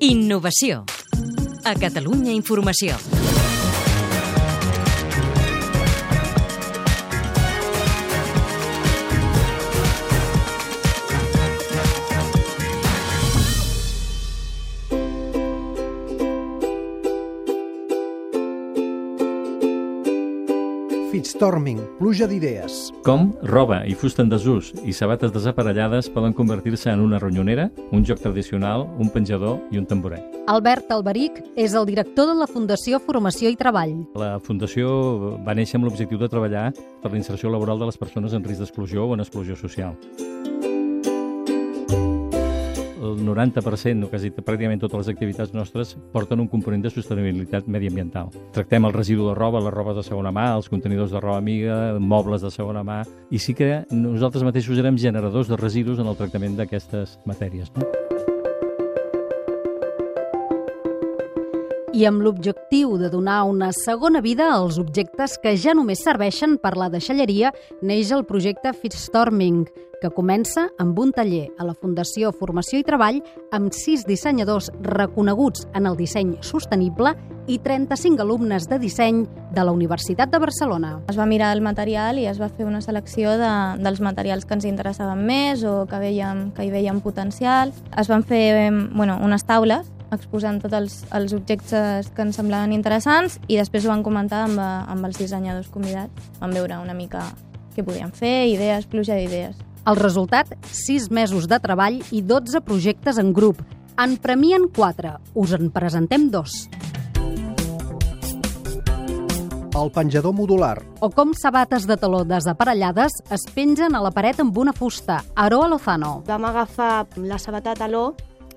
Innovació. A Catalunya Informació. Fitstorming, pluja d'idees. Com roba i fusta en desús i sabates desaparellades poden convertir-se en una ronyonera, un joc tradicional, un penjador i un tamboret. Albert Alberic és el director de la Fundació Formació i Treball. La Fundació va néixer amb l'objectiu de treballar per la inserció laboral de les persones en risc d'exclusió o en exclusió social. El 90%, o quasi pràcticament totes les activitats nostres, porten un component de sostenibilitat mediambiental. Tractem el residu de roba, les robes de segona mà, els contenidors de roba amiga, mobles de segona mà, i sí que nosaltres mateixos érem generadors de residus en el tractament d'aquestes matèries. No? I amb l'objectiu de donar una segona vida als objectes que ja només serveixen per la deixalleria, neix el projecte Fitstorming, que comença amb un taller a la Fundació Formació i Treball amb sis dissenyadors reconeguts en el disseny sostenible i 35 alumnes de disseny de la Universitat de Barcelona. Es va mirar el material i es va fer una selecció de, dels materials que ens interessaven més o que, veiem, que hi veiem potencial. Es van fer bueno, unes taules exposant tots els, els objectes que ens semblaven interessants i després ho van comentar amb, amb els dissenyadors convidats. Vam veure una mica què podien fer, idees, pluja d'idees. El resultat, 6 mesos de treball i 12 projectes en grup. En premien 4. Us en presentem dos. El penjador modular. O com sabates de taló desaparellades es pengen a la paret amb una fusta. Aroa Lozano. Vam agafar la sabata de taló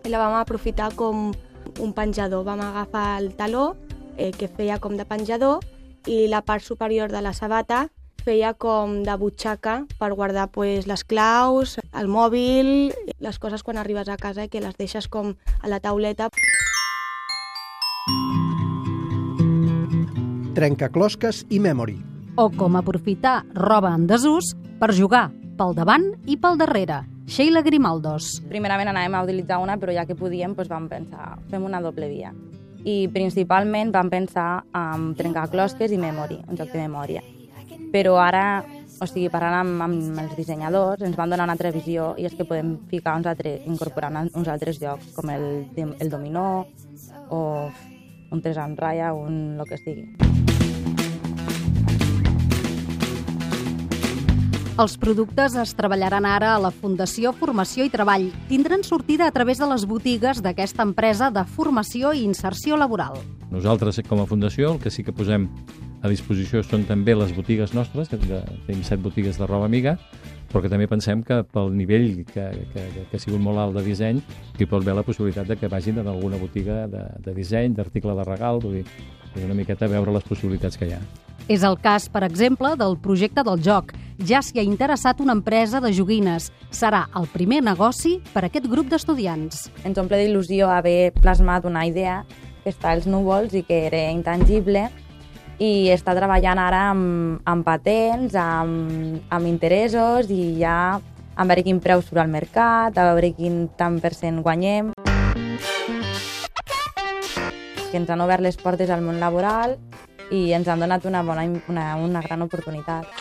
la vam aprofitar com un penjador. Vam agafar el taló, eh, que feia com de penjador, i la part superior de la sabata feia com de butxaca per guardar pues, les claus, el mòbil, les coses quan arribes a casa i que les deixes com a la tauleta. Trencaclosques i memory. O com aprofitar roba en desús per jugar pel davant i pel darrere. Sheila Grimaldos. Primerament anàvem a utilitzar una, però ja que podíem doncs vam pensar, fem una doble via. I principalment vam pensar en trencar closques i memory, un joc de memòria. Però ara, o sigui, parlant amb, amb els dissenyadors, ens van donar una altra visió i és que podem ficar uns altres, incorporar uns altres jocs, com el, el dominó o un tres en ratlla, un el que sigui. Els productes es treballaran ara a la Fundació Formació i Treball. Tindran sortida a través de les botigues d'aquesta empresa de formació i inserció laboral. Nosaltres, com a fundació, el que sí que posem a disposició són també les botigues nostres, que tenim set botigues de roba amiga, però que també pensem que pel nivell que, que, que ha sigut molt alt de disseny, hi pot haver la possibilitat de que vagin en alguna botiga de, de disseny, d'article de regal, vull dir, una miqueta veure les possibilitats que hi ha. És el cas, per exemple, del projecte del joc. Ja s'hi ha interessat una empresa de joguines. Serà el primer negoci per a aquest grup d'estudiants. Ens omple d'il·lusió haver plasmat una idea que està als núvols i que era intangible i està treballant ara amb, amb patents, amb, amb interessos i ja a veure quin preu surt al mercat, a veure quin tant per cent guanyem que ens han obert les portes al món laboral i ens han donat una, bona, una, una gran oportunitat.